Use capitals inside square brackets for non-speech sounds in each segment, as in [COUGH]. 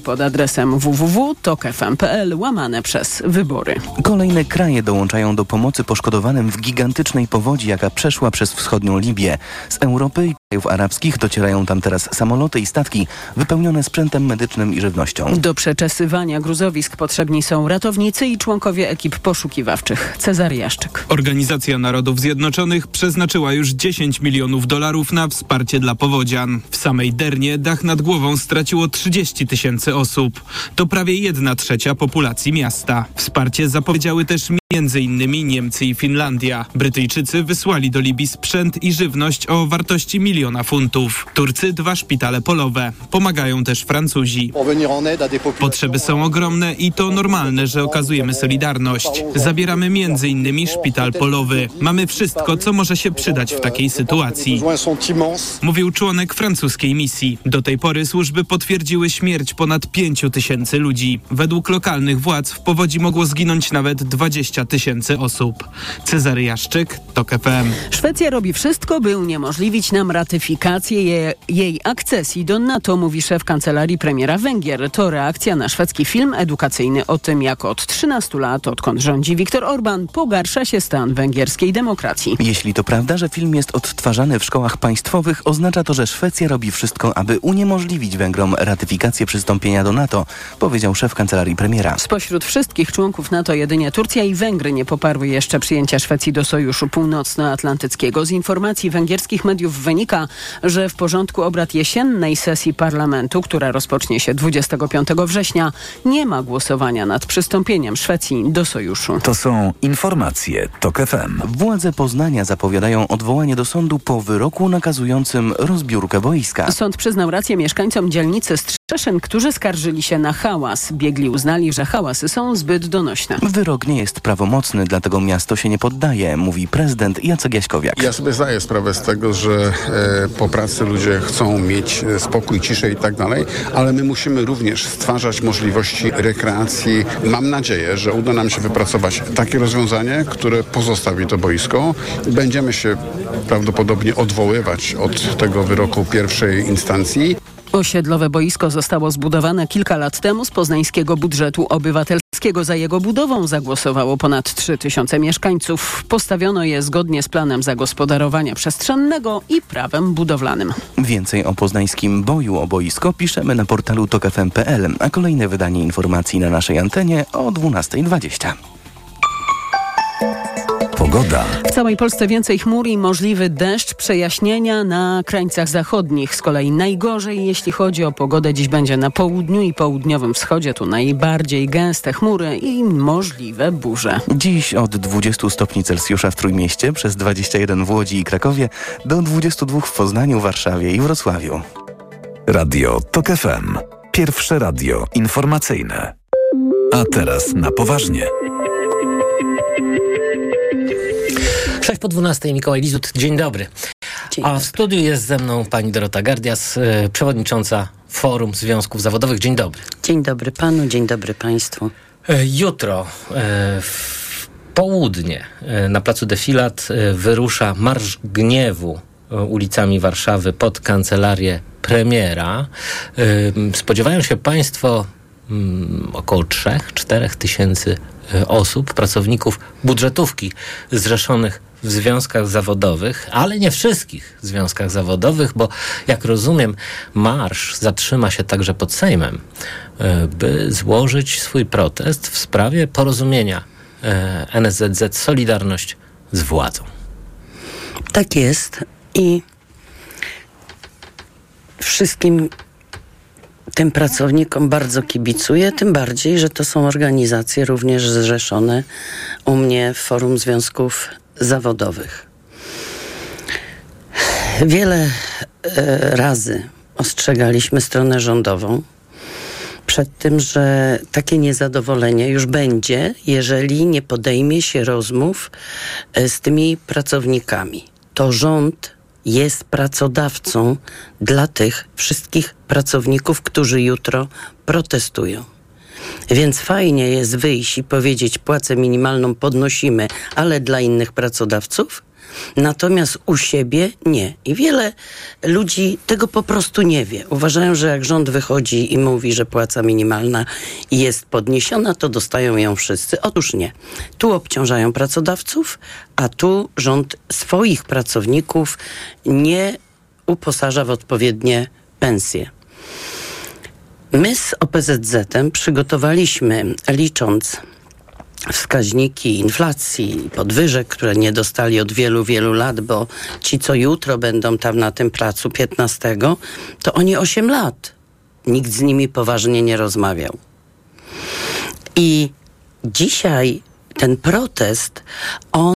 pod adresem www.tokefm.pl łamane przez wybory. Kolejne kraje dołączają do pomocy poszkodowanym w gigantycznej powodzi, jaka przeszła przez wschodnią Libię. Z Europy i krajów arabskich docierają tam teraz samoloty i statki wypełnione sprzętem medycznym i żywnością. Do przeczesywania gruzowisk potrzebni są ratownicy i członkowie ekip poszukiwawczych. Cezary Jaszczyk. Organizacja Narodów Zjednoczonych przeznaczyła już 10 milionów dolarów na wsparcie dla powodzian. W samej Dernie dach nad głową straciło 30 tysięcy tysięcy osób. To prawie jedna trzecia populacji miasta. Wsparcie zapowiedziały też między innymi Niemcy i Finlandia. Brytyjczycy wysłali do Libii sprzęt i żywność o wartości miliona funtów. Turcy dwa szpitale polowe. Pomagają też Francuzi. Potrzeby są ogromne i to normalne, że okazujemy solidarność. Zabieramy innymi szpital polowy. Mamy wszystko, co może się przydać w takiej sytuacji. Mówił członek francuskiej misji. Do tej pory służby potwierdziły śmierć ponad 5 tysięcy ludzi. Według lokalnych władz w powodzi mogło zginąć nawet 20 tysięcy osób. Cezary Jaszczyk, TOK FM. Szwecja robi wszystko, by uniemożliwić nam ratyfikację je, jej akcesji do NATO, mówi szef kancelarii premiera Węgier. To reakcja na szwedzki film edukacyjny o tym, jak od 13 lat, odkąd rządzi Viktor Orban, pogarsza się stan węgierskiej demokracji. Jeśli to prawda, że film jest odtwarzany w szkołach państwowych, oznacza to, że Szwecja robi wszystko, aby uniemożliwić Węgrom ratyfikację przystąpienia do NATO, powiedział szef kancelarii premiera. Spośród wszystkich członków NATO jedynie Turcja i Węgry nie poparły jeszcze przyjęcia Szwecji do Sojuszu Północnoatlantyckiego. Z informacji węgierskich mediów wynika, że w porządku obrad jesiennej sesji parlamentu, która rozpocznie się 25 września, nie ma głosowania nad przystąpieniem Szwecji do Sojuszu. To są informacje TOK FM. Władze Poznania zapowiadają odwołanie do sądu po wyroku nakazującym rozbiórkę boiska. Sąd przyznał rację mieszkańcom dzielnicy Strzeszyn, którzy skarżyli się na hałas. Biegli uznali, że hałasy są zbyt donośne. Wyrok nie jest prawomocny, dlatego miasto się nie poddaje, mówi prezydent Jacek Jaśkowiak. Ja sobie zdaję sprawę z tego, że e, po pracy ludzie chcą mieć e, spokój, ciszę i tak dalej, ale my musimy również stwarzać możliwości rekreacji. Mam nadzieję, że uda nam się wypracować takie rozwiązanie, które pozostawi to boisko. Będziemy się prawdopodobnie odwoływać od tego wyroku pierwszej instancji. Osiedlowe boisko zostało zbudowane kilka lat temu z poznańskiego budżetu obywatelskiego. Za jego budową zagłosowało ponad 3 tysiące mieszkańców. Postawiono je zgodnie z planem zagospodarowania przestrzennego i prawem budowlanym. Więcej o poznańskim boju o boisko piszemy na portalu tokfm.pl, a kolejne wydanie informacji na naszej antenie o 12.20. Pogoda. W całej Polsce więcej chmur i możliwy deszcz, przejaśnienia na krańcach zachodnich. Z kolei najgorzej, jeśli chodzi o pogodę, dziś będzie na południu i południowym wschodzie. Tu najbardziej gęste chmury i możliwe burze. Dziś od 20 stopni Celsjusza w Trójmieście, przez 21 w Łodzi i Krakowie, do 22 w Poznaniu, Warszawie i Wrocławiu. Radio TOK FM. Pierwsze radio informacyjne. A teraz na poważnie. Po 12 Mikołaj Lizut, dzień dobry. Dzień A w studiu jest ze mną pani Dorota Gardias, y, przewodnicząca Forum Związków Zawodowych. Dzień dobry. Dzień dobry panu, dzień dobry państwu. Y, Jutro y, w południe na placu Defilat wyrusza Marsz Gniewu ulicami Warszawy pod kancelarię premiera. Spodziewają się państwo mm, około 3-4 tysięcy osób, pracowników budżetówki zrzeszonych w związkach zawodowych, ale nie wszystkich związkach zawodowych, bo jak rozumiem, marsz zatrzyma się także pod Sejmem, y, by złożyć swój protest w sprawie porozumienia y, NSZZ Solidarność z władzą. Tak jest i wszystkim tym pracownikom bardzo kibicuję, tym bardziej, że to są organizacje również zrzeszone u mnie w Forum Związków Zawodowych. Wiele e, razy ostrzegaliśmy stronę rządową przed tym, że takie niezadowolenie już będzie, jeżeli nie podejmie się rozmów e, z tymi pracownikami. To rząd jest pracodawcą dla tych wszystkich pracowników, którzy jutro protestują. Więc fajnie jest wyjść i powiedzieć, płacę minimalną podnosimy, ale dla innych pracodawców, natomiast u siebie nie. I wiele ludzi tego po prostu nie wie. Uważają, że jak rząd wychodzi i mówi, że płaca minimalna jest podniesiona, to dostają ją wszyscy. Otóż nie. Tu obciążają pracodawców, a tu rząd swoich pracowników nie uposaża w odpowiednie pensje. My z OPZZ-em przygotowaliśmy, licząc wskaźniki inflacji, podwyżek, które nie dostali od wielu, wielu lat, bo ci, co jutro będą tam na tym placu 15, to oni 8 lat. Nikt z nimi poważnie nie rozmawiał. I dzisiaj ten protest, on,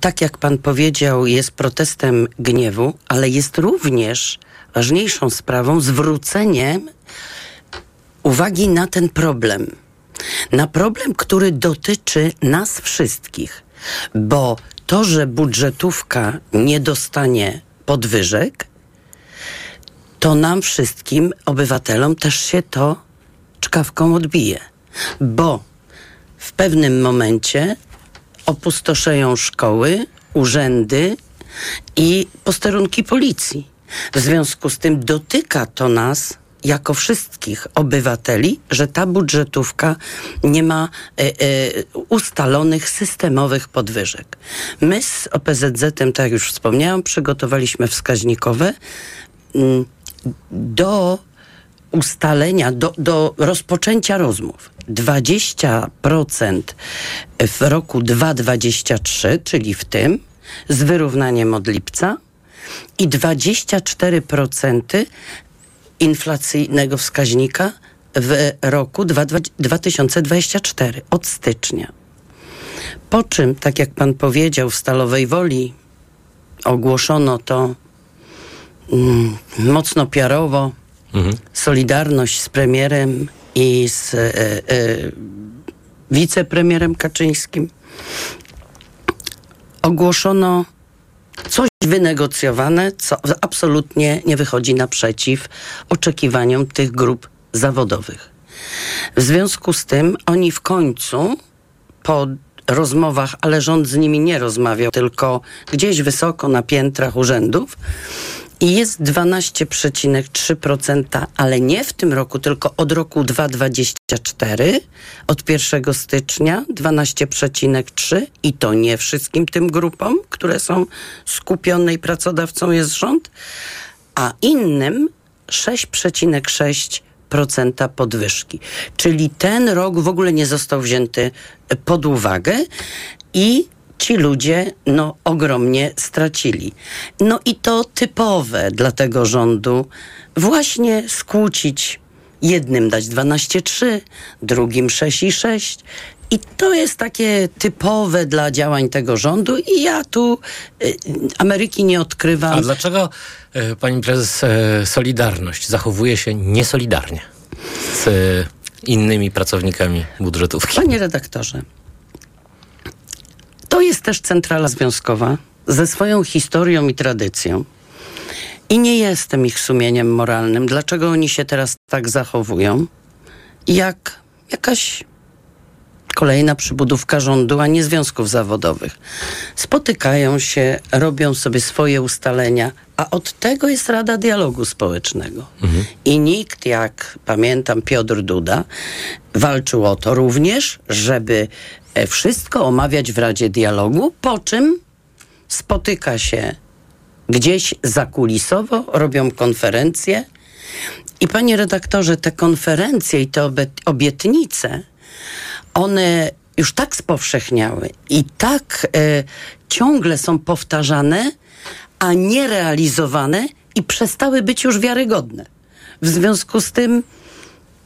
tak jak pan powiedział, jest protestem gniewu, ale jest również ważniejszą sprawą zwróceniem uwagi na ten problem. Na problem, który dotyczy nas wszystkich, bo to, że budżetówka nie dostanie podwyżek, to nam wszystkim, obywatelom, też się to czkawką odbije, bo w pewnym momencie opustoszeją szkoły, urzędy i posterunki policji. W związku z tym dotyka to nas jako wszystkich obywateli, że ta budżetówka nie ma e, e, ustalonych systemowych podwyżek. My z OPZZ-em, tak jak już wspomniałam, przygotowaliśmy wskaźnikowe mm, do ustalenia, do, do rozpoczęcia rozmów. 20% w roku 2023, czyli w tym, z wyrównaniem od lipca i 24% inflacyjnego wskaźnika w roku 2024 od stycznia. Po czym, tak jak pan powiedział, w Stalowej Woli ogłoszono to mm, mocno piarowo, mhm. solidarność z premierem i z e, e, wicepremierem Kaczyńskim. Ogłoszono coś wynegocjowane, co absolutnie nie wychodzi naprzeciw oczekiwaniom tych grup zawodowych. W związku z tym oni w końcu po rozmowach, ale rząd z nimi nie rozmawiał, tylko gdzieś wysoko na piętrach urzędów, i jest 12,3%, ale nie w tym roku, tylko od roku 2024, od 1 stycznia 12,3% i to nie wszystkim tym grupom, które są skupione i pracodawcą jest rząd, a innym 6,6% podwyżki. Czyli ten rok w ogóle nie został wzięty pod uwagę i ci ludzie no, ogromnie stracili. No i to typowe dla tego rządu właśnie skłócić jednym dać 12,3, drugim 6,6. I to jest takie typowe dla działań tego rządu i ja tu y, Ameryki nie odkrywam. A dlaczego y, pani prezes y, Solidarność zachowuje się niesolidarnie z y, innymi pracownikami budżetówki? Panie redaktorze, to jest też centrala związkowa ze swoją historią i tradycją. I nie jestem ich sumieniem moralnym. Dlaczego oni się teraz tak zachowują? Jak jakaś kolejna przybudówka rządu, a nie związków zawodowych. Spotykają się, robią sobie swoje ustalenia, a od tego jest Rada Dialogu Społecznego. Mhm. I nikt, jak pamiętam Piotr Duda, walczył o to również, żeby wszystko omawiać w Radzie Dialogu, po czym spotyka się gdzieś zakulisowo, robią konferencje. I panie redaktorze, te konferencje i te obietnice, one już tak spowszechniały i tak e, ciągle są powtarzane, a nie realizowane i przestały być już wiarygodne. W związku z tym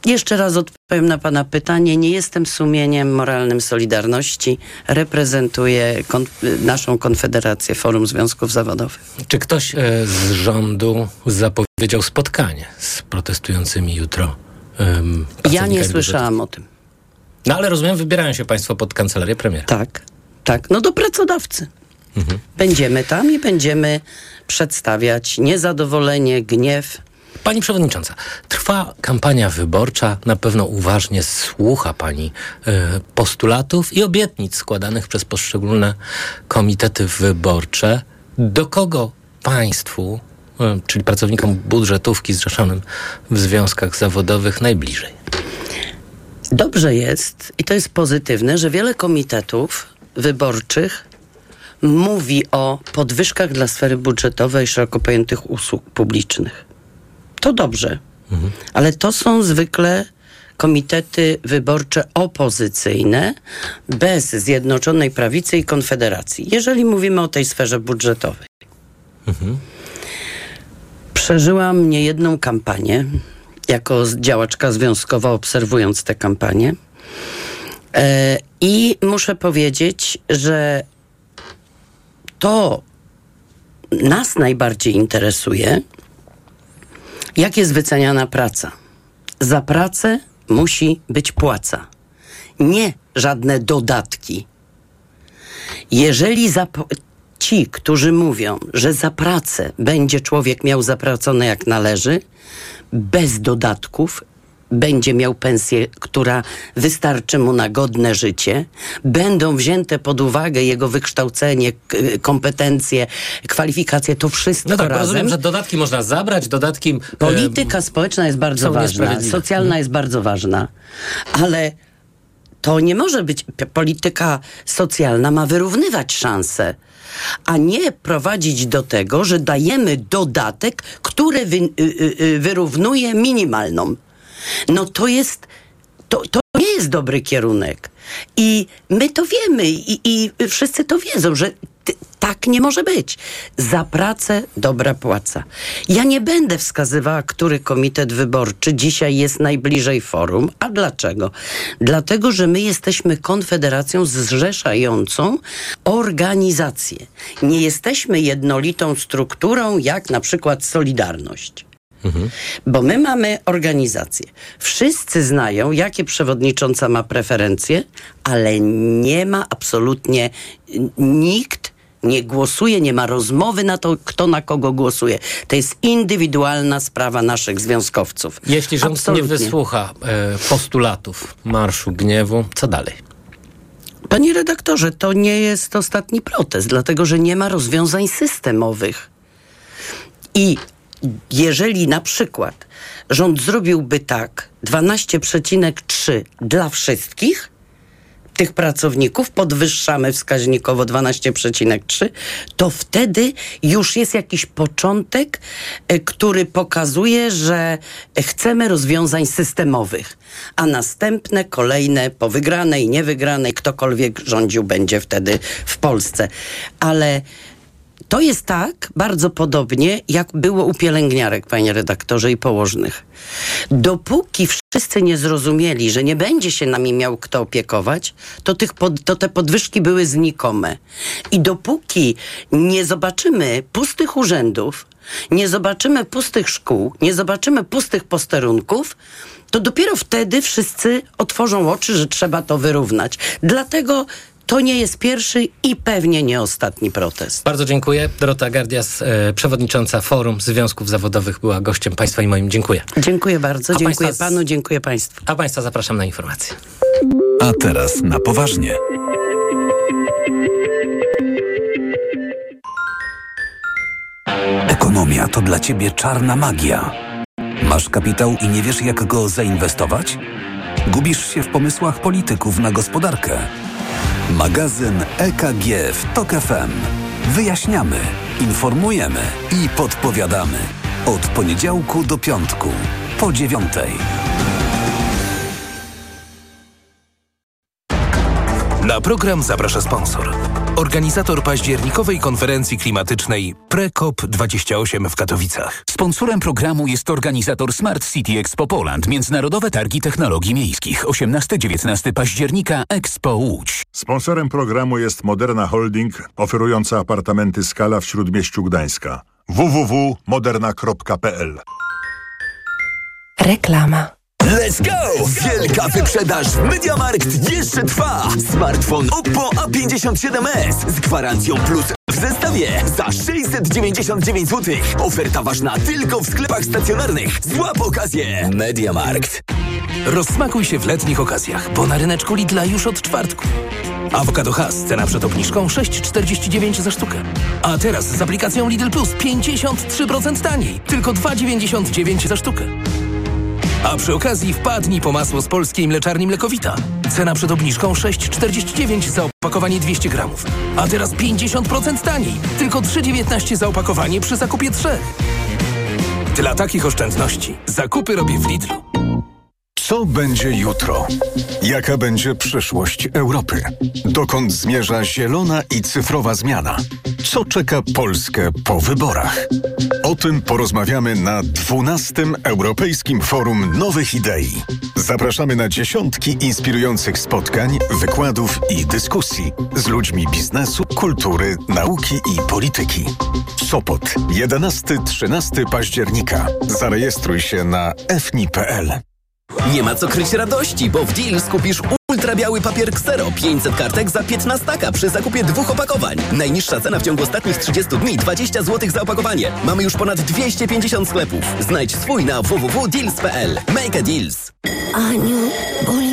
jeszcze raz odpowiem na Pana pytanie. Nie jestem sumieniem moralnym Solidarności. Reprezentuję kon naszą Konfederację Forum Związków Zawodowych. Czy ktoś e, z rządu zapowiedział spotkanie z protestującymi jutro? Um, ja nie słyszałam o tym. No ale rozumiem, wybierają się Państwo pod kancelarię premiera. Tak, tak. No do pracodawcy. Mhm. Będziemy tam i będziemy przedstawiać niezadowolenie, gniew Pani Przewodnicząca, trwa kampania wyborcza. Na pewno uważnie słucha Pani e, postulatów i obietnic składanych przez poszczególne komitety wyborcze. Do kogo Państwu, e, czyli pracownikom budżetówki zrzeszonym w związkach zawodowych, najbliżej? Dobrze jest i to jest pozytywne, że wiele komitetów wyborczych mówi o podwyżkach dla sfery budżetowej szeroko pojętych usług publicznych. To dobrze, mhm. ale to są zwykle komitety wyborcze opozycyjne bez Zjednoczonej Prawicy i Konfederacji, jeżeli mówimy o tej sferze budżetowej. Mhm. Przeżyłam niejedną kampanię jako działaczka związkowa, obserwując tę kampanię. E, I muszę powiedzieć, że to nas najbardziej interesuje, jak jest wyceniana praca. Za pracę musi być płaca, nie żadne dodatki. Jeżeli ci, którzy mówią, że za pracę będzie człowiek miał zapracone jak należy, bez dodatków, będzie miał pensję, która wystarczy mu na godne życie, będą wzięte pod uwagę jego wykształcenie, kompetencje, kwalifikacje, to wszystko no tak, razem. Rozumiem, że dodatki można zabrać, dodatki... Polityka społeczna jest bardzo ważna, socjalna hmm. jest bardzo ważna, ale to nie może być, polityka socjalna ma wyrównywać szanse a nie prowadzić do tego, że dajemy dodatek, który wy, y, y, y, wyrównuje minimalną. No to jest, to, to nie jest dobry kierunek. I my to wiemy i, i wszyscy to wiedzą, że tak nie może być. Za pracę dobra płaca. Ja nie będę wskazywała, który komitet wyborczy dzisiaj jest najbliżej forum. A dlaczego? Dlatego, że my jesteśmy konfederacją zrzeszającą organizację. Nie jesteśmy jednolitą strukturą, jak na przykład Solidarność. Mhm. Bo my mamy organizację. Wszyscy znają, jakie przewodnicząca ma preferencje, ale nie ma absolutnie nikt nie głosuje, nie ma rozmowy na to, kto na kogo głosuje. To jest indywidualna sprawa naszych związkowców. Jeśli rząd Absolutnie. nie wysłucha e, postulatów Marszu Gniewu, co dalej? Panie redaktorze, to nie jest ostatni protest, dlatego że nie ma rozwiązań systemowych. I jeżeli na przykład rząd zrobiłby tak 12,3 dla wszystkich, tych pracowników podwyższamy wskaźnikowo 12,3, to wtedy już jest jakiś początek, e, który pokazuje, że chcemy rozwiązań systemowych, a następne, kolejne, po wygranej, niewygranej, ktokolwiek rządził będzie wtedy w Polsce. Ale to jest tak bardzo podobnie, jak było u pielęgniarek, panie redaktorze, i położnych. Dopóki wszyscy nie zrozumieli, że nie będzie się nami miał kto opiekować, to, tych pod, to te podwyżki były znikome. I dopóki nie zobaczymy pustych urzędów, nie zobaczymy pustych szkół, nie zobaczymy pustych posterunków, to dopiero wtedy wszyscy otworzą oczy, że trzeba to wyrównać. Dlatego to nie jest pierwszy i pewnie nie ostatni protest. Bardzo dziękuję. Dorota Gardias, e, przewodnicząca Forum Związków Zawodowych, była gościem Państwa i moim. Dziękuję. Dziękuję bardzo. A dziękuję państwa... Panu, dziękuję Państwu. A Państwa zapraszam na informacje. A teraz na poważnie. Ekonomia to dla Ciebie czarna magia. Masz kapitał i nie wiesz, jak go zainwestować? Gubisz się w pomysłach polityków na gospodarkę Magazyn EKG w TOK FM. Wyjaśniamy, informujemy i podpowiadamy. Od poniedziałku do piątku, po dziewiątej. Na program zaprasza sponsor. Organizator październikowej konferencji klimatycznej PreCOP28 w Katowicach. Sponsorem programu jest organizator Smart City Expo Poland, Międzynarodowe Targi Technologii Miejskich. 18-19 października Expo Łódź. Sponsorem programu jest Moderna Holding, oferująca apartamenty Skala w Śródmieściu Gdańska. www.moderna.pl Reklama Let's go! Wielka wyprzedaż w Mediamarkt jeszcze trwa! Smartfon Oppo A57s z gwarancją plus w zestawie za 699 zł. Oferta ważna tylko w sklepach stacjonarnych. Złap okazję! Mediamarkt. Rozsmakuj się w letnich okazjach, bo na ryneczku Lidla już od czwartku. Awokado Has, cena przed obniżką 6,49 za sztukę. A teraz z aplikacją Lidl Plus 53% taniej, tylko 2,99 za sztukę. A przy okazji wpadnij po masło z polskiej mleczarni Mlekowita. Cena przed obniżką 6,49 za opakowanie 200 gramów. A teraz 50% taniej, tylko 3,19 za opakowanie przy zakupie 3. Dla takich oszczędności zakupy robię w Lidlu. Co będzie jutro? Jaka będzie przyszłość Europy? Dokąd zmierza zielona i cyfrowa zmiana? Co czeka Polskę po wyborach? O tym porozmawiamy na 12. Europejskim Forum Nowych Idei. Zapraszamy na dziesiątki inspirujących spotkań, wykładów i dyskusji z ludźmi biznesu, kultury, nauki i polityki. Sopot, 11-13 października. Zarejestruj się na fni.pl. Nie ma co kryć radości, bo w Deals kupisz ultrabiały papier Xero 500 kartek za 15 przy zakupie dwóch opakowań. Najniższa cena w ciągu ostatnich 30 dni 20 zł za opakowanie. Mamy już ponad 250 sklepów. Znajdź swój na www.deals.pl. Make a Deals. Aniu, boli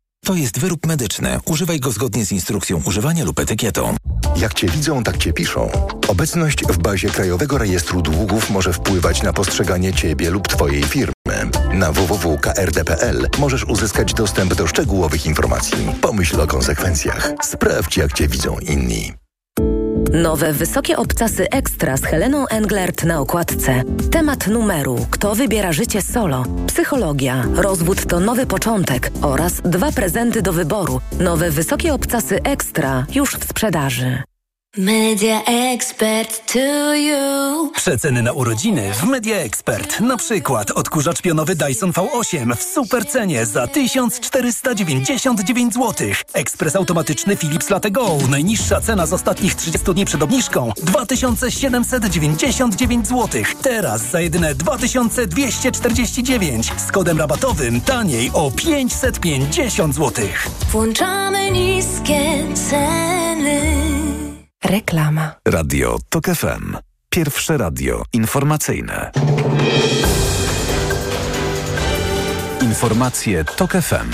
To jest wyrób medyczny. Używaj go zgodnie z instrukcją używania lub etykietą. Jak Cię widzą, tak Cię piszą. Obecność w bazie Krajowego Rejestru Długów może wpływać na postrzeganie Ciebie lub Twojej firmy. Na www.krd.pl możesz uzyskać dostęp do szczegółowych informacji. Pomyśl o konsekwencjach. Sprawdź, jak Cię widzą inni. Nowe wysokie obcasy ekstra z Heleną Englert na okładce. Temat numeru: Kto wybiera życie solo? Psychologia. Rozwód to nowy początek oraz dwa prezenty do wyboru. Nowe wysokie obcasy ekstra już w sprzedaży. Media Expert to you. Przeceny na urodziny w Media Expert. Na przykład odkurzacz pionowy Dyson V8 w super cenie za 1499 zł. Ekspres automatyczny Philips Latte Go. Najniższa cena z ostatnich 30 dni przed obniżką 2799 zł. Teraz za jedyne 2249 z kodem rabatowym taniej o 550 zł. Włączamy niskie ceny. Reklama. Radio TOK FM. Pierwsze radio informacyjne. Informacje TOK FM.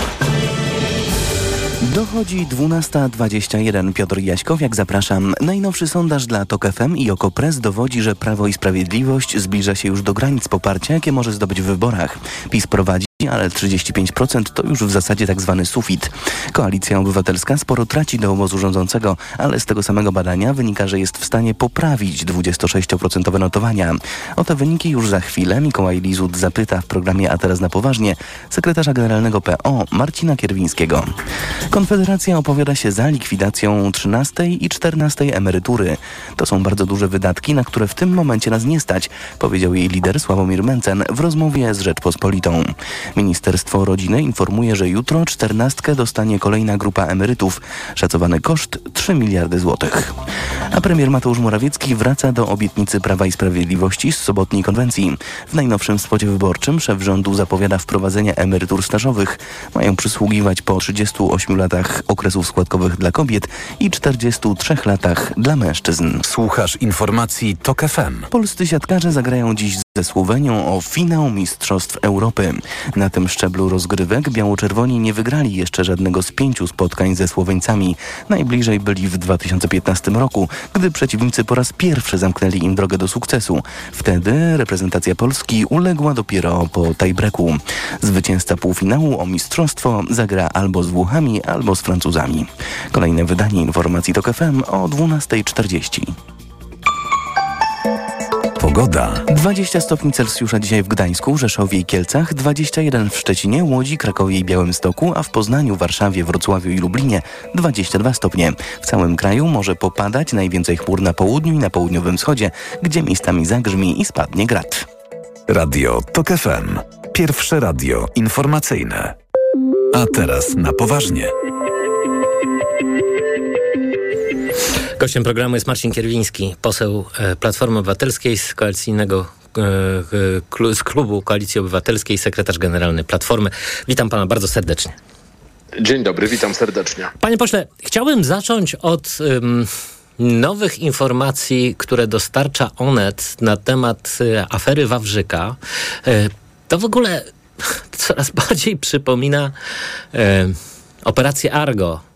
Dochodzi 12.21. Piotr Jaśkowiak, zapraszam. Najnowszy sondaż dla TOK FM i Okopres dowodzi, że Prawo i Sprawiedliwość zbliża się już do granic poparcia, jakie może zdobyć w wyborach. PiS prowadzi ale 35% to już w zasadzie tak zwany sufit. Koalicja Obywatelska sporo traci do obozu rządzącego, ale z tego samego badania wynika, że jest w stanie poprawić 26% notowania. O te wyniki już za chwilę Mikołaj Lizut zapyta w programie A teraz na poważnie sekretarza generalnego PO Marcina Kierwińskiego. Konfederacja opowiada się za likwidacją 13 i 14 emerytury. To są bardzo duże wydatki, na które w tym momencie nas nie stać, powiedział jej lider Sławomir Mencen w rozmowie z Rzeczpospolitą. Ministerstwo Rodziny informuje, że jutro czternastkę dostanie kolejna grupa emerytów. Szacowany koszt 3 miliardy złotych. A premier Mateusz Morawiecki wraca do obietnicy Prawa i Sprawiedliwości z sobotniej konwencji. W najnowszym spocie wyborczym szef rządu zapowiada wprowadzenie emerytur stażowych. Mają przysługiwać po 38 latach okresów składkowych dla kobiet i 43 latach dla mężczyzn. Słuchasz informacji TOK FM. Polscy siatkarze zagrają dziś ze Słowenią o finał Mistrzostw Europy. Na tym szczeblu rozgrywek biało-czerwoni nie wygrali jeszcze żadnego z pięciu spotkań ze Słoweńcami. Najbliżej byli w 2015 roku, gdy przeciwnicy po raz pierwszy zamknęli im drogę do sukcesu. Wtedy reprezentacja Polski uległa dopiero po tiebreaku. Zwycięzca półfinału o mistrzostwo zagra albo z Włochami, albo z Francuzami. Kolejne wydanie informacji TOK FM o 12.40. Pogoda. 20 stopni Celsjusza dzisiaj w Gdańsku, Rzeszowie i Kielcach, 21 w Szczecinie, Łodzi, Krakowie i Białymstoku, a w Poznaniu, Warszawie, Wrocławiu i Lublinie 22 stopnie. W całym kraju może popadać, najwięcej chmur na południu i na południowym wschodzie, gdzie miejscami zagrzmi i spadnie grad. Radio TOK FM. Pierwsze radio informacyjne. A teraz na poważnie. Gościem programu jest Marcin Kierwiński, poseł e, Platformy Obywatelskiej z koalicyjnego e, z klubu Koalicji Obywatelskiej, sekretarz generalny Platformy. Witam pana bardzo serdecznie. Dzień dobry, witam serdecznie. Panie pośle, chciałbym zacząć od um, nowych informacji, które dostarcza Onet na temat e, afery Wawrzyka. to w ogóle coraz [LAUGHS] bardziej przypomina operację Argo E,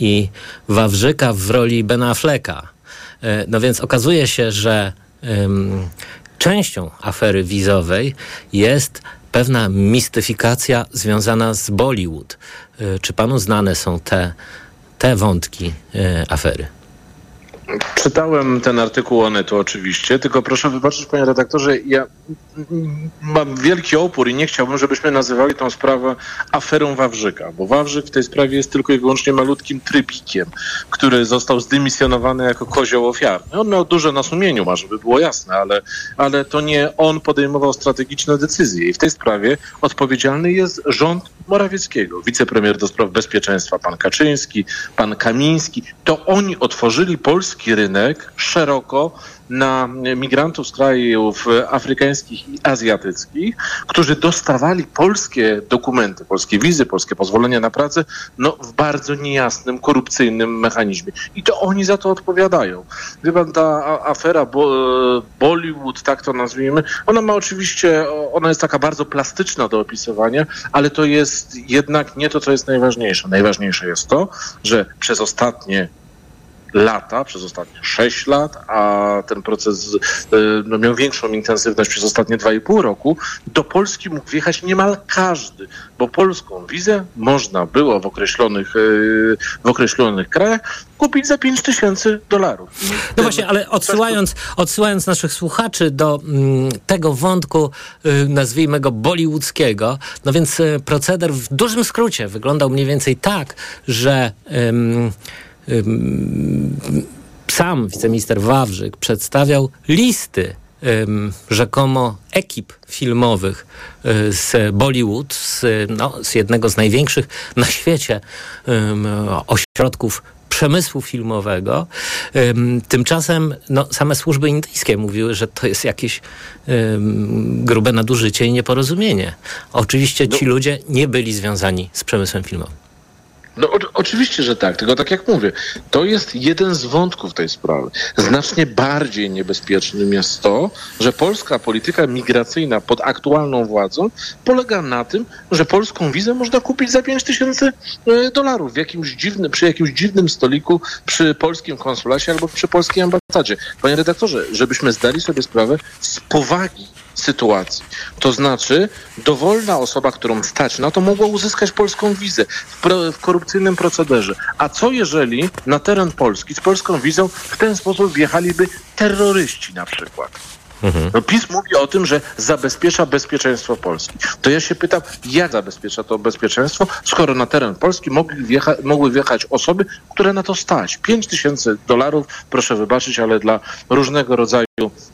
i Wawrzyka w roli Bena Afflecka. E, no więc okazuje się, że częścią afery wizowej jest pewna mistyfikacja związana z Bollywood. E, czy panu znane są te, te wątki afery? Czytałem ten artykuł Onetu oczywiście, tylko proszę wybaczyć panie redaktorze, ja mam wielki opór i nie chciałbym, żebyśmy nazywali tą sprawę aferą Wawrzyka, bo Wawrzyk w tej sprawie jest tylko i wyłącznie malutkim trybikiem, który został zdymisjonowany jako kozioł ofiarny. On miał dużo na sumieniu, ma, żeby było jasne, ale, ale to nie on podejmował strategiczne decyzje i w tej sprawie odpowiedzialny jest rząd Morawieckiego, wicepremier do spraw bezpieczeństwa pan Kaczyński, pan Kamiński. To oni otworzyli polski rynek szeroko na migrantów z krajów afrykańskich i azjatyckich, którzy dostawali polskie dokumenty, polskie wizy, polskie pozwolenia na pracę, no w bardzo niejasnym, korupcyjnym mechanizmie. I to oni za to odpowiadają. Wie pan, ta afera Bollywood, tak to nazwijmy, ona ma oczywiście, ona jest taka bardzo plastyczna do opisywania, ale to jest jednak nie to, co jest najważniejsze. Najważniejsze jest to, że przez ostatnie lata, przez ostatnie 6 lat, a ten proces e, no, miał większą intensywność przez ostatnie 2,5 roku, do Polski mógł wjechać niemal każdy, bo polską wizę można było w określonych, e, w określonych krajach kupić za 5 tysięcy dolarów. No właśnie, ale odsyłając, odsyłając naszych słuchaczy do mm, tego wątku, y, nazwijmy go bollywoodzkiego, no więc y, proceder w dużym skrócie wyglądał mniej więcej tak, że sam wiceminister Wawrzyk przedstawiał listy rzekomo ekip filmowych y, z Bollywood, z, no, z jednego z największych na świecie ośrodków przemysłu filmowego. Tymczasem no, same służby indyjskie mówiły, że to jest jakieś grube nadużycie i nieporozumienie. Oczywiście ci no. ludzie nie byli związani z przemysłem filmowym. No o, oczywiście, że tak, tylko tak jak mówię, to jest jeden z wątków tej sprawy. Znacznie bardziej niebezpiecznym jest to, że polska polityka migracyjna pod aktualną władzą polega na tym, że polską wizę można kupić za 5 tysięcy e, dolarów w jakimś dziwnym, przy jakimś dziwnym stoliku przy polskim konsulacie albo przy polskiej ambasadzie. Panie redaktorze, żebyśmy zdali sobie sprawę z powagi sytuacji. To znaczy, dowolna osoba, którą stać na to, mogła uzyskać polską wizę w, pro, w korupcyjnym procederze. A co jeżeli na teren Polski z polską wizą w ten sposób wjechaliby terroryści na przykład? Mhm. No PiS mówi o tym, że zabezpiecza bezpieczeństwo Polski. To ja się pytam, jak zabezpiecza to bezpieczeństwo, skoro na teren Polski mogli wjecha mogły wjechać osoby, które na to stać. 5 tysięcy dolarów, proszę wybaczyć, ale dla różnego rodzaju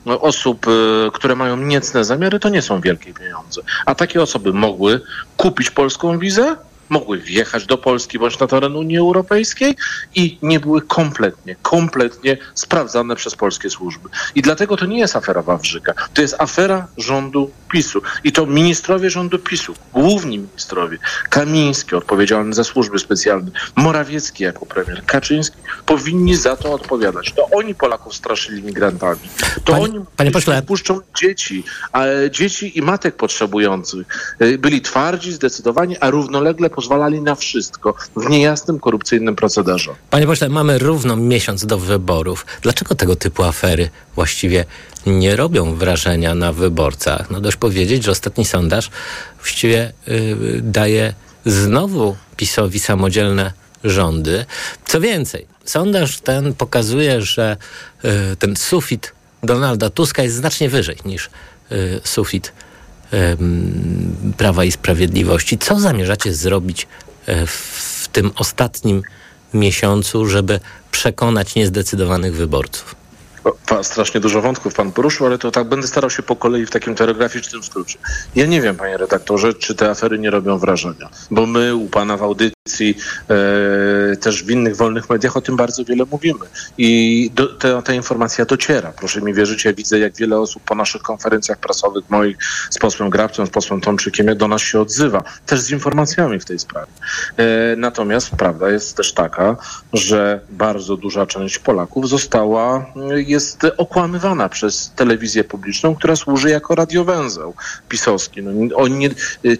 no, osób, y, które mają niecne zamiary, to nie są wielkie pieniądze. A takie osoby mogły kupić polską wizę, mogły wjechać do Polski bądź na teren Unii Europejskiej i nie były kompletnie, kompletnie sprawdzane przez polskie służby. I dlatego to nie jest afera Wawrzyka, to jest afera rządu PiSu. I to ministrowie rządu PiSu, główni ministrowie, Kamiński odpowiedzialny za służby specjalne, Morawiecki jako premier, Kaczyński, powinni za to odpowiadać. To oni Polaków straszyli migrantami. To panie, oni panie pośle... wpuszczą dzieci, a dzieci i matek potrzebujących. Y, byli twardzi, zdecydowani, a równolegle pozwalali na wszystko w niejasnym, korupcyjnym procederze. Panie pośle, mamy równo miesiąc do wyborów. Dlaczego tego typu afery właściwie nie robią wrażenia na wyborcach? No dość powiedzieć, że ostatni sondaż właściwie yy, daje znowu PiSowi samodzielne rządy. Co więcej, sondaż ten pokazuje, że yy, ten sufit Donalda Tuska jest znacznie wyżej niż y, sufit Prawa i Sprawiedliwości. Co zamierzacie zrobić y, w tym ostatnim miesiącu, żeby przekonać niezdecydowanych wyborców? Pan, strasznie dużo wątków pan poruszył, ale to tak będę starał się po kolei w takim telegraficznym skrócie. Ja nie wiem, panie redaktorze, czy te afery nie robią wrażenia, bo my u pana w audycji, e, też w innych wolnych mediach o tym bardzo wiele mówimy. I do, te, ta informacja dociera. Proszę mi wierzyć, ja widzę, jak wiele osób po naszych konferencjach prasowych moich z posłem Grabcem, z posłem Tomczykiem, do nas się odzywa, też z informacjami w tej sprawie. E, natomiast prawda jest też taka, że bardzo duża część Polaków została jest okłamywana przez telewizję publiczną, która służy jako radiowęzeł pisowski. No, oni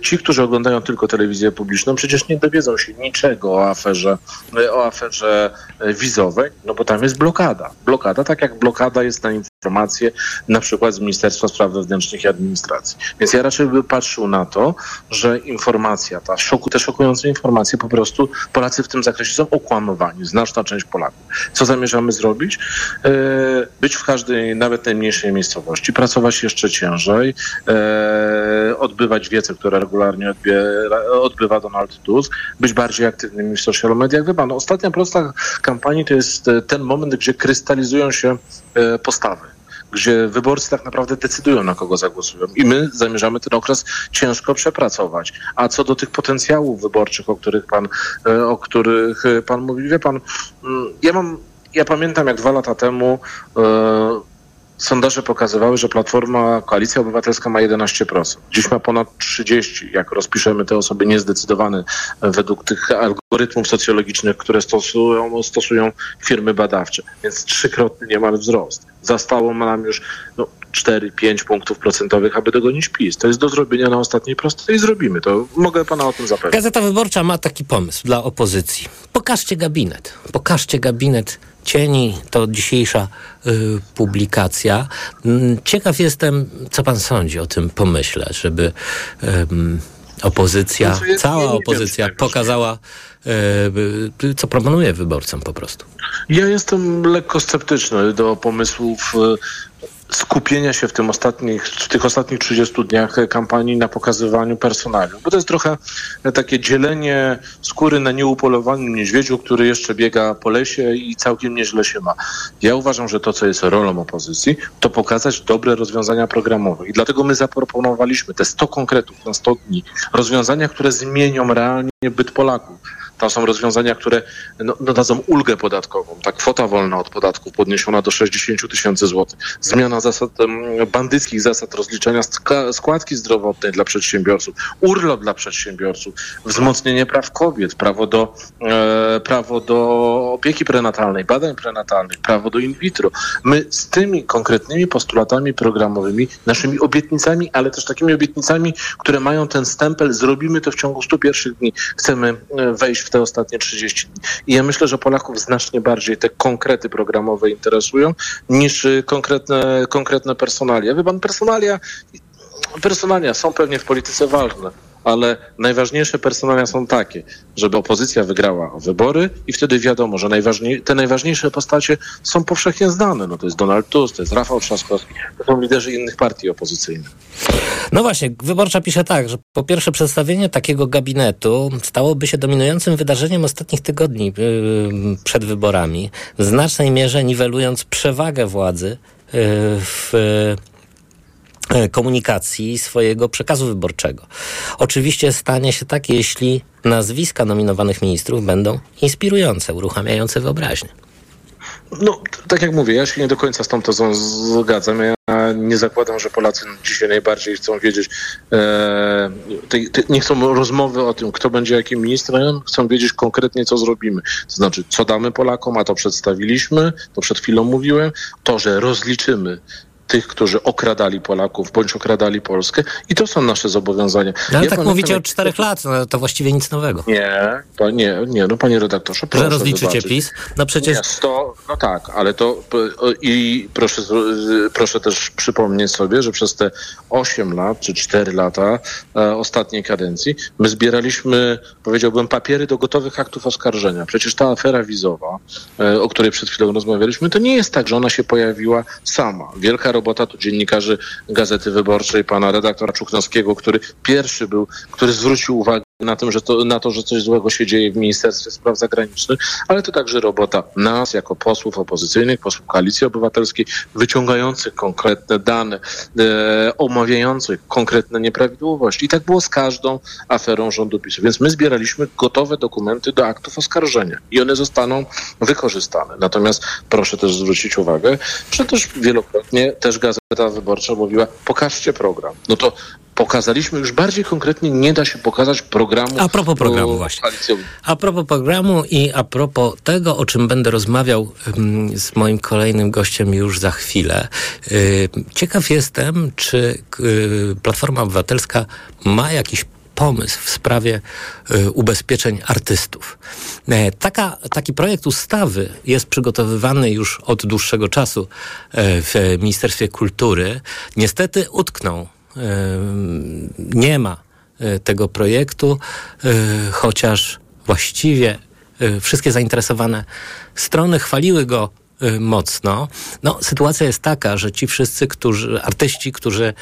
ci, którzy oglądają tylko telewizję publiczną, przecież nie dowiedzą się niczego o aferze, o aferze wizowej, no bo tam jest blokada. Blokada, tak jak blokada jest na informacje na przykład z Ministerstwa Spraw Wewnętrznych i Administracji. Więc ja raczej bym patrzył na to, że informacja, ta szoku, te szokujące informacje po prostu Polacy w tym zakresie są okłamowani, znaczna część Polaków. Co zamierzamy zrobić? E, być w każdej, nawet najmniejszej miejscowości, pracować jeszcze ciężej, e, odbywać wiece, które regularnie odbiera, odbywa Donald Tusk, być bardziej aktywnymi w social mediach. Wie pan, no, ostatnia prosta kampanii to jest ten moment, gdzie krystalizują się e, postawy gdzie wyborcy tak naprawdę decydują, na kogo zagłosują. I my zamierzamy ten okres ciężko przepracować. A co do tych potencjałów wyborczych, o których pan, e, o których pan mówi, wie pan, mm, ja mam, ja pamiętam jak dwa lata temu e, sondaże pokazywały, że Platforma, Koalicja Obywatelska ma 11%. Dziś ma ponad 30%, jak rozpiszemy te osoby niezdecydowane według tych algorytmów socjologicznych, które stosują, stosują firmy badawcze. Więc trzykrotny niemal wzrost. Zastało nam już no, 4-5 punktów procentowych, aby dogonić PiS. To jest do zrobienia na ostatniej prostej i zrobimy to. Mogę pana o tym zapewnić. Gazeta Wyborcza ma taki pomysł dla opozycji. Pokażcie gabinet. Pokażcie gabinet cieni. To dzisiejsza y, publikacja. Mm, ciekaw jestem, co pan sądzi o tym pomyśle, żeby opozycja, no, cała opozycja pokazała, y, co proponuje wyborcom po prostu. Ja jestem lekko sceptyczny do pomysłów y, skupienia się w, tym ostatnich, w tych ostatnich 30 dniach kampanii na pokazywaniu personalium. Bo to jest trochę takie dzielenie skóry na nieupolowanym niedźwiedziu, który jeszcze biega po lesie i całkiem nieźle się ma. Ja uważam, że to, co jest rolą opozycji, to pokazać dobre rozwiązania programowe. I dlatego my zaproponowaliśmy te 100 konkretów na 100 dni. Rozwiązania, które zmienią realnie byt Polaków są rozwiązania, które no, no, dadzą ulgę podatkową. Ta kwota wolna od podatków podniesiona do 60 tysięcy złotych. Zmiana zasad, bandyckich zasad rozliczenia składki zdrowotnej dla przedsiębiorców. Urlop dla przedsiębiorców. Wzmocnienie praw kobiet. Prawo do, e, prawo do opieki prenatalnej, badań prenatalnych. Prawo do in vitro. My z tymi konkretnymi postulatami programowymi, naszymi obietnicami, ale też takimi obietnicami, które mają ten stempel, zrobimy to w ciągu 100 pierwszych dni. Chcemy e, wejść w te ostatnie 30 dni. I ja myślę, że Polaków znacznie bardziej te konkrety programowe interesują niż y, konkretne, konkretne personalia. Wie pan, personalia, personalia są pewnie w polityce ważne ale najważniejsze personalia są takie, żeby opozycja wygrała wybory i wtedy wiadomo, że najważniej, te najważniejsze postacie są powszechnie znane. No to jest Donald Tusk, to jest Rafał Trzaskowski, to są liderzy innych partii opozycyjnych. No właśnie, Wyborcza pisze tak, że po pierwsze przedstawienie takiego gabinetu stałoby się dominującym wydarzeniem ostatnich tygodni yy, przed wyborami, w znacznej mierze niwelując przewagę władzy yy, w E, komunikacji swojego przekazu wyborczego. Oczywiście stanie się tak, jeśli nazwiska nominowanych ministrów będą inspirujące, uruchamiające wyobraźnię. No, tak jak mówię, ja się nie do końca z tą tezą zgadzam. Ja nie zakładam, że Polacy dzisiaj najbardziej chcą wiedzieć, e, te, te, nie chcą rozmowy o tym, kto będzie jakim ministrem, chcą wiedzieć konkretnie, co zrobimy. To znaczy, co damy Polakom, a to przedstawiliśmy, to przed chwilą mówiłem, to, że rozliczymy tych, którzy okradali Polaków bądź okradali Polskę i to są nasze zobowiązania. No, ale Ja tak pamiętam, mówicie od czterech lat, no, to właściwie nic nowego. Nie, to nie, nie, no panie redaktorze, Że proszę rozliczycie zobaczyć. PiS? No przecież... Nie, 100, no tak, ale to i proszę, proszę też przypomnieć sobie, że przez te 8 lat czy 4 lata e, ostatniej kadencji my zbieraliśmy, powiedziałbym, papiery do gotowych aktów oskarżenia. Przecież ta afera wizowa, e, o której przed chwilą rozmawialiśmy, to nie jest tak, że ona się pojawiła sama. Wielka robota tu dziennikarzy Gazety Wyborczej, pana redaktora Czuknowskiego, który pierwszy był, który zwrócił uwagę na, tym, że to, na to, że coś złego się dzieje w Ministerstwie Spraw Zagranicznych, ale to także robota nas jako posłów opozycyjnych, posłów Koalicji Obywatelskiej, wyciągających konkretne dane, e, omawiających konkretne nieprawidłowości. I tak było z każdą aferą rządu PiSu. Więc my zbieraliśmy gotowe dokumenty do aktów oskarżenia i one zostaną wykorzystane. Natomiast proszę też zwrócić uwagę, że też wielokrotnie też Gazeta Wyborcza mówiła, pokażcie program. No to pokazaliśmy już bardziej konkretnie, nie da się pokazać programu. A propos programu o, właśnie. A propos programu i a propos tego, o czym będę rozmawiał ym, z moim kolejnym gościem już za chwilę. Yy, Ciekaw jestem, czy yy, Platforma Obywatelska ma jakiś pomysł w sprawie y, ubezpieczeń artystów. E, Taka, taki projekt ustawy jest przygotowywany już od dłuższego czasu e, w Ministerstwie Kultury. Niestety utknął. Nie ma e, tego projektu, e, chociaż właściwie e, wszystkie zainteresowane strony chwaliły go mocno. No, sytuacja jest taka, że ci wszyscy, którzy, artyści, którzy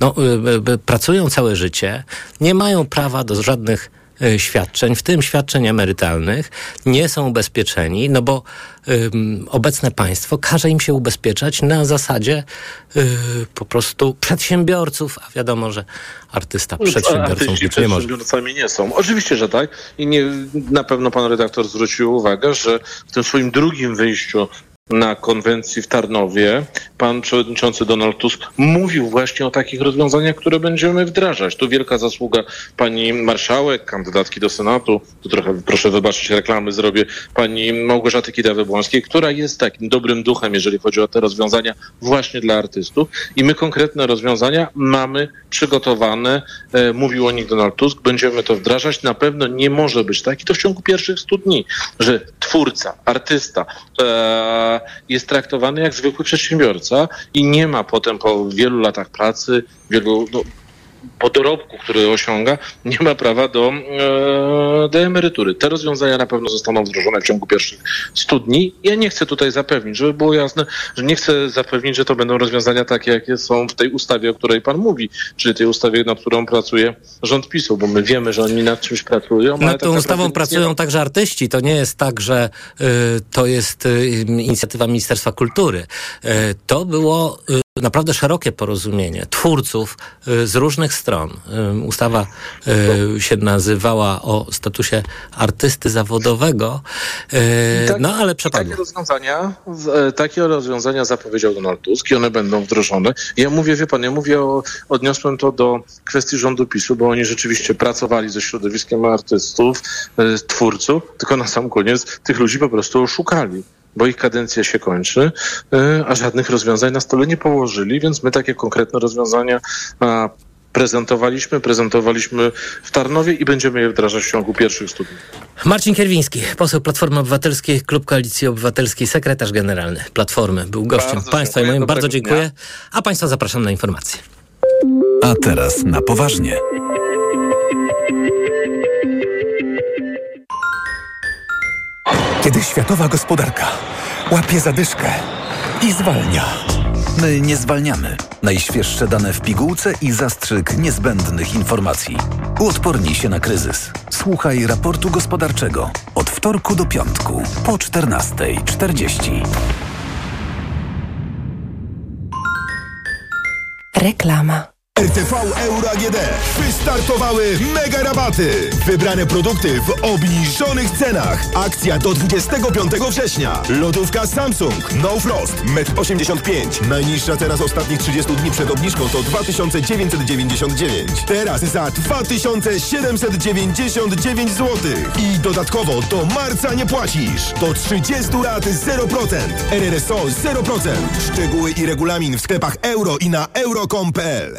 no, pracują całe życie, nie mają prawa do żadnych świadczeń, w tym świadczeń emerytalnych, nie są ubezpieczeni, no bo ym, obecne państwo każe im się ubezpieczać na zasadzie y, po prostu przedsiębiorców, a wiadomo, że artysta przedsiębiorcą Artyści być nie może. przedsiębiorcami nie są. Oczywiście, że tak. I nie, na pewno pan redaktor zwrócił uwagę, że w tym swoim drugim wyjściu na konwencji w Tarnowie pan przewodniczący Donald Tusk mówił właśnie o takich rozwiązaniach, które będziemy wdrażać. Tu wielka zasługa pani marszałek, kandydatki do Senatu, tu trochę proszę wybaczyć reklamy zrobię, pani Małgorzaty Kidawy-Błońskiej, która jest takim dobrym duchem, jeżeli chodzi o te rozwiązania właśnie dla artystów. I my konkretne rozwiązania mamy przygotowane, e, mówił o nich Donald Tusk, będziemy to wdrażać. Na pewno nie może być tak, i to w ciągu pierwszych 100 dni, że twórca, artysta e, jest traktowany jak zwykły przedsiębiorca i nie ma potem po wielu latach pracy, wielu no, po dorobku, który osiąga, nie ma prawa do, e, do emerytury. Te rozwiązania na pewno zostaną wdrożone w ciągu pierwszych 100 dni. Ja nie chcę tutaj zapewnić, żeby było jasne, że nie chcę zapewnić, że to będą rozwiązania takie, jakie są w tej ustawie, o której pan mówi, czyli tej ustawie, nad którą pracuje rząd PiSu, bo my wiemy, że oni nad czymś pracują. ale Nad tak tą ustawą pracują także artyści. To nie jest tak, że y, to jest y, inicjatywa Ministerstwa Kultury. Y, to było y, naprawdę szerokie porozumienie twórców y, z różnych stron. Y, ustawa y, się nazywała o statusie artysty zawodowego, tak- no ale przepadło. Takie rozwiązania, e, takie rozwiązania zapowiedział Donald Tusk i one będą wdrożone. Ja mówię, wie pan, ja mówię o, odniosłem to do kwestii rządu PiSu, bo oni rzeczywiście pracowali ze środowiskiem artystów, e, twórców, tylko na sam koniec tych ludzi po prostu oszukali. Bo ich kadencja się kończy, e, a żadnych rozwiązań na stole nie położyli, więc my takie konkretne rozwiązania prezentowaliśmy, prezentowaliśmy w Tarnowie i będziemy je wdrażać w ciągu pierwszych 100 dni. Marcin Kierwiński, poseł Platformy Obywatelskiej, Klub Koalicji Obywatelskiej, sekretarz generalny Platformy, był gościem Bardzo państwa i moim. Bardzo dziękuję. dnia. A państwa zapraszam na informacje. A teraz na poważnie. Kiedy światowa gospodarka łapie zadyszkę i zwalnia. My nie zwalniamy. Najświeższe dane w pigułce i zastrzyk niezbędnych informacji. Uodpornij się na kryzys. Słuchaj raportu gospodarczego od wtorku do piątku po 14.40. Reklama. RTV Euro AGD. Wystartowały mega rabaty. Wybrane produkty w obniżonych cenach. Akcja do 25 września. Lodówka Samsung No Frost 1,85 m. Najniższa cena z ostatnich 30 dni przed obniżką to 2999. Teraz za 2799 zł. I dodatkowo do marca nie płacisz. Do 30 lat 0%. RRSO 0%. Szczegóły i regulamin w sklepach euro i na euro.com.pl.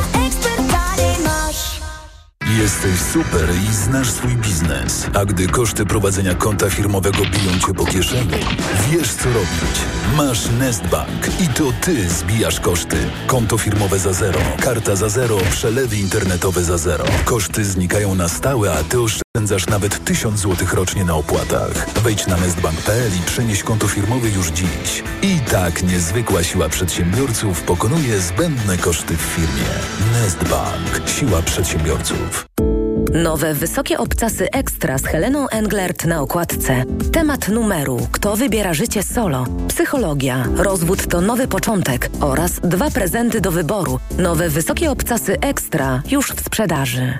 Jesteś super i znasz swój biznes. A gdy koszty prowadzenia konta firmowego biją cię po kieszeni, wiesz co robić. Masz Nestbank i to ty zbijasz koszty. Konto firmowe za zero, karta za zero, przelewy internetowe za zero. Koszty znikają na stałe, a ty oszczędzasz nawet 1000 zł rocznie na opłatach. Wejdź na nestbank.pl i przenieś konto firmowe już dziś. I tak niezwykła siła przedsiębiorców pokonuje zbędne koszty w firmie. Nestbank. Siła przedsiębiorców. Nowe wysokie obcasy ekstra z Heleną Englert na okładce. Temat numeru Kto wybiera życie solo? Psychologia. Rozwód to nowy początek oraz dwa prezenty do wyboru. Nowe wysokie obcasy ekstra już w sprzedaży.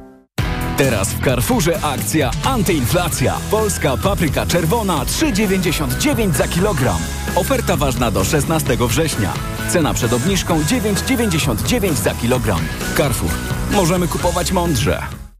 Teraz w Carrefourze akcja antyinflacja. Polska papryka czerwona 3,99 za kilogram. Oferta ważna do 16 września. Cena przed obniżką 9,99 za kilogram. Carrefour. Możemy kupować mądrze.